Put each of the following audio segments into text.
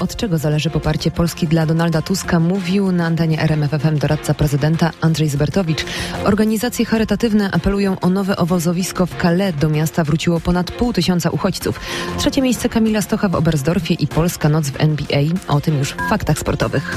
Od czego zależy poparcie Polski dla Donalda Tuska, mówił na antenie RMFFM doradca prezydenta Andrzej Zbertowicz. Organizacje charytatywne apelują o nowe obozowisko w Calais. Do miasta wróciło ponad pół tysiąca uchodźców. Trzecie miejsce Kamila Stocha w Oberstdorfie i Polska Noc w NBA. O tym już w faktach sportowych.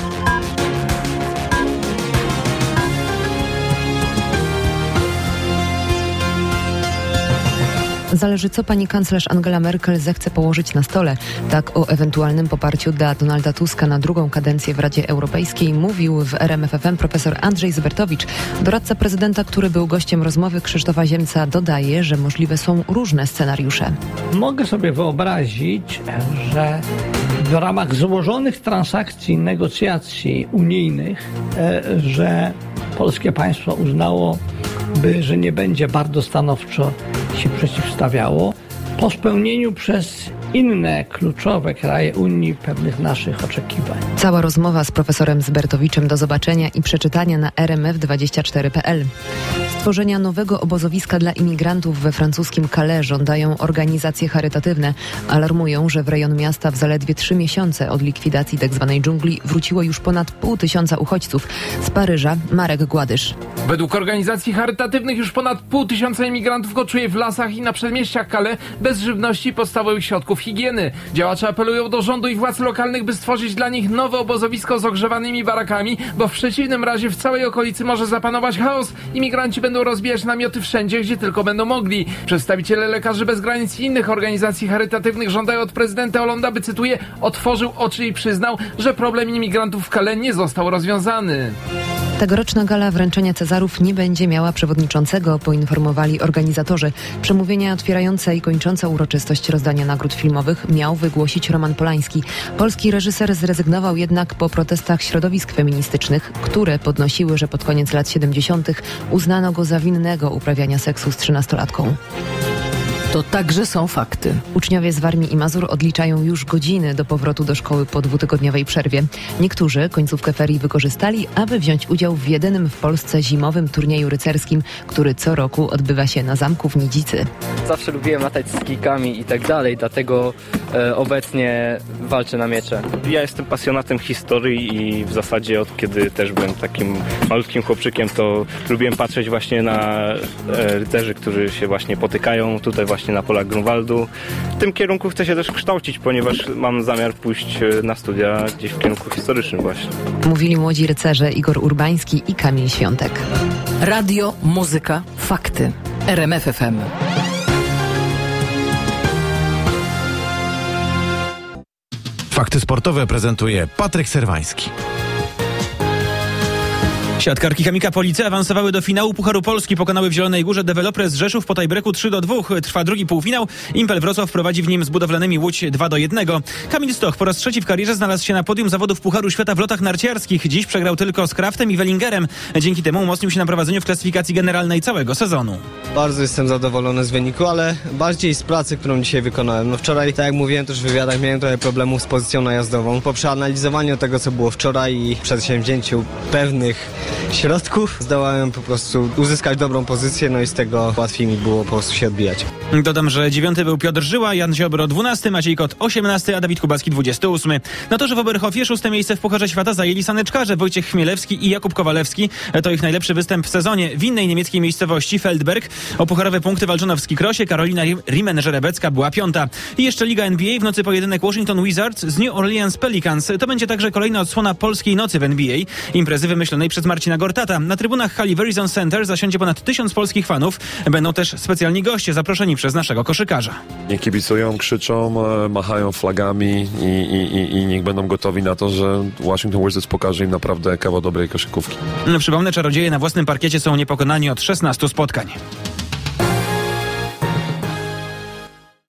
Zależy, co pani kanclerz Angela Merkel zechce położyć na stole. Tak o ewentualnym poparciu dla Donalda Tuska na drugą kadencję w Radzie Europejskiej mówił w RMFFM profesor Andrzej Zbertowicz. Doradca prezydenta, który był gościem rozmowy Krzysztofa Ziemca, dodaje, że możliwe są różne scenariusze. Mogę sobie wyobrazić, że w ramach złożonych transakcji, negocjacji unijnych, e, że polskie państwo uznało, by, że nie będzie bardzo stanowczo się przeciwstawiało po spełnieniu przez inne kluczowe kraje Unii pewnych naszych oczekiwań. Cała rozmowa z profesorem Zbertowiczem do zobaczenia i przeczytania na rmf24.pl. Stworzenia nowego obozowiska dla imigrantów we francuskim Calais żądają organizacje charytatywne. Alarmują, że w rejon miasta w zaledwie trzy miesiące od likwidacji tzw. Tak dżungli wróciło już ponad pół tysiąca uchodźców. Z Paryża Marek Gładysz. Według organizacji charytatywnych już ponad pół tysiąca imigrantów koczuje w lasach i na przedmieściach Calais bez żywności i podstawowych środków higieny. Działacze apelują do rządu i władz lokalnych, by stworzyć dla nich nowe obozowisko z ogrzewanymi barakami, bo w przeciwnym razie w całej okolicy może zapanować chaos. Imigranci będą rozbijać namioty wszędzie, gdzie tylko będą mogli. Przedstawiciele Lekarzy Bez Granic i innych organizacji charytatywnych żądają od prezydenta Hollanda, by cytuję, otworzył oczy i przyznał, że problem imigrantów w Calais nie został rozwiązany. Tegoroczna gala wręczenia Cezarów nie będzie miała przewodniczącego, poinformowali organizatorzy. Przemówienia otwierające i kończące uroczystość rozdania nagród filmowych miał wygłosić Roman Polański. Polski reżyser zrezygnował jednak po protestach środowisk feministycznych, które podnosiły, że pod koniec lat 70. uznano go za winnego uprawiania seksu z trzynastolatką. To także są fakty. Uczniowie z Warmii i Mazur odliczają już godziny do powrotu do szkoły po dwutygodniowej przerwie. Niektórzy końcówkę ferii wykorzystali, aby wziąć udział w jedynym w Polsce zimowym turnieju rycerskim, który co roku odbywa się na zamku w Nidzicy. Zawsze lubiłem latać z kikami i tak dalej, dlatego obecnie walczę na miecze. Ja jestem pasjonatem historii i w zasadzie od kiedy też byłem takim malutkim chłopczykiem, to lubiłem patrzeć właśnie na e, rycerzy, którzy się właśnie potykają tutaj właśnie na polach Grunwaldu. W tym kierunku chcę się też kształcić, ponieważ mam zamiar pójść e, na studia gdzieś w kierunku historycznym właśnie. Mówili młodzi rycerze Igor Urbański i Kamil Świątek. Radio, muzyka, fakty. RMF Fakty sportowe prezentuje Patryk Serwański. Siatkarki Chemika Police awansowały do finału Pucharu Polski. Pokonały w Zielonej Górze deweloper z Rzeszów po tajbreku 3 do 2. Trwa drugi półfinał. Impel Wrocław prowadzi w nim z budowlanymi Łódź 2 do 1. Kamil Stoch po raz trzeci w karierze znalazł się na podium zawodów Pucharu Świata w lotach narciarskich. Dziś przegrał tylko z Kraftem i Wellingerem. Dzięki temu umocnił się na prowadzeniu w klasyfikacji generalnej całego sezonu. Bardzo jestem zadowolony z wyniku, ale bardziej z pracy, którą dzisiaj wykonałem. No wczoraj, tak jak mówiłem też w wywiadach, miałem trochę problemów z pozycją najazdową. Po przeanalizowaniu tego, co było wczoraj i przedsięwzięciu pewnych środków. Zdołałem po prostu uzyskać dobrą pozycję, no i z tego łatwiej mi było po prostu się odbijać. Dodam, że dziewiąty był Piotr Żyła, Jan Ziobro 12, Maciej Kot 18, a Dawid Kubacki 28. Na torze w Oberhofie szóste miejsce w Pucharze Świata zajęli saneczkarze Wojciech Chmielewski i Jakub Kowalewski. To ich najlepszy występ w sezonie. W innej niemieckiej miejscowości Feldberg o pucharowe punkty walczono w skikrosie. Karolina Riemen-Żerebecka była piąta. I jeszcze Liga NBA w nocy pojedynek Washington Wizards z New Orleans Pelicans. To będzie także kolejna odsłona polskiej nocy w NBA. Imprezy wymyślonej przez Marcina Gortata. Na trybunach hali Verizon Center zasiądzie ponad tysiąc polskich fanów. Będą też specjalni goście zaproszeni przez naszego koszykarza. Niech kibicują, krzyczą, e, machają flagami i, i, i, i niech będą gotowi na to, że Washington Wizards pokaże im naprawdę kawał dobrej koszykówki. Przypomnę, czarodzieje na własnym parkiecie są niepokonani od 16 spotkań.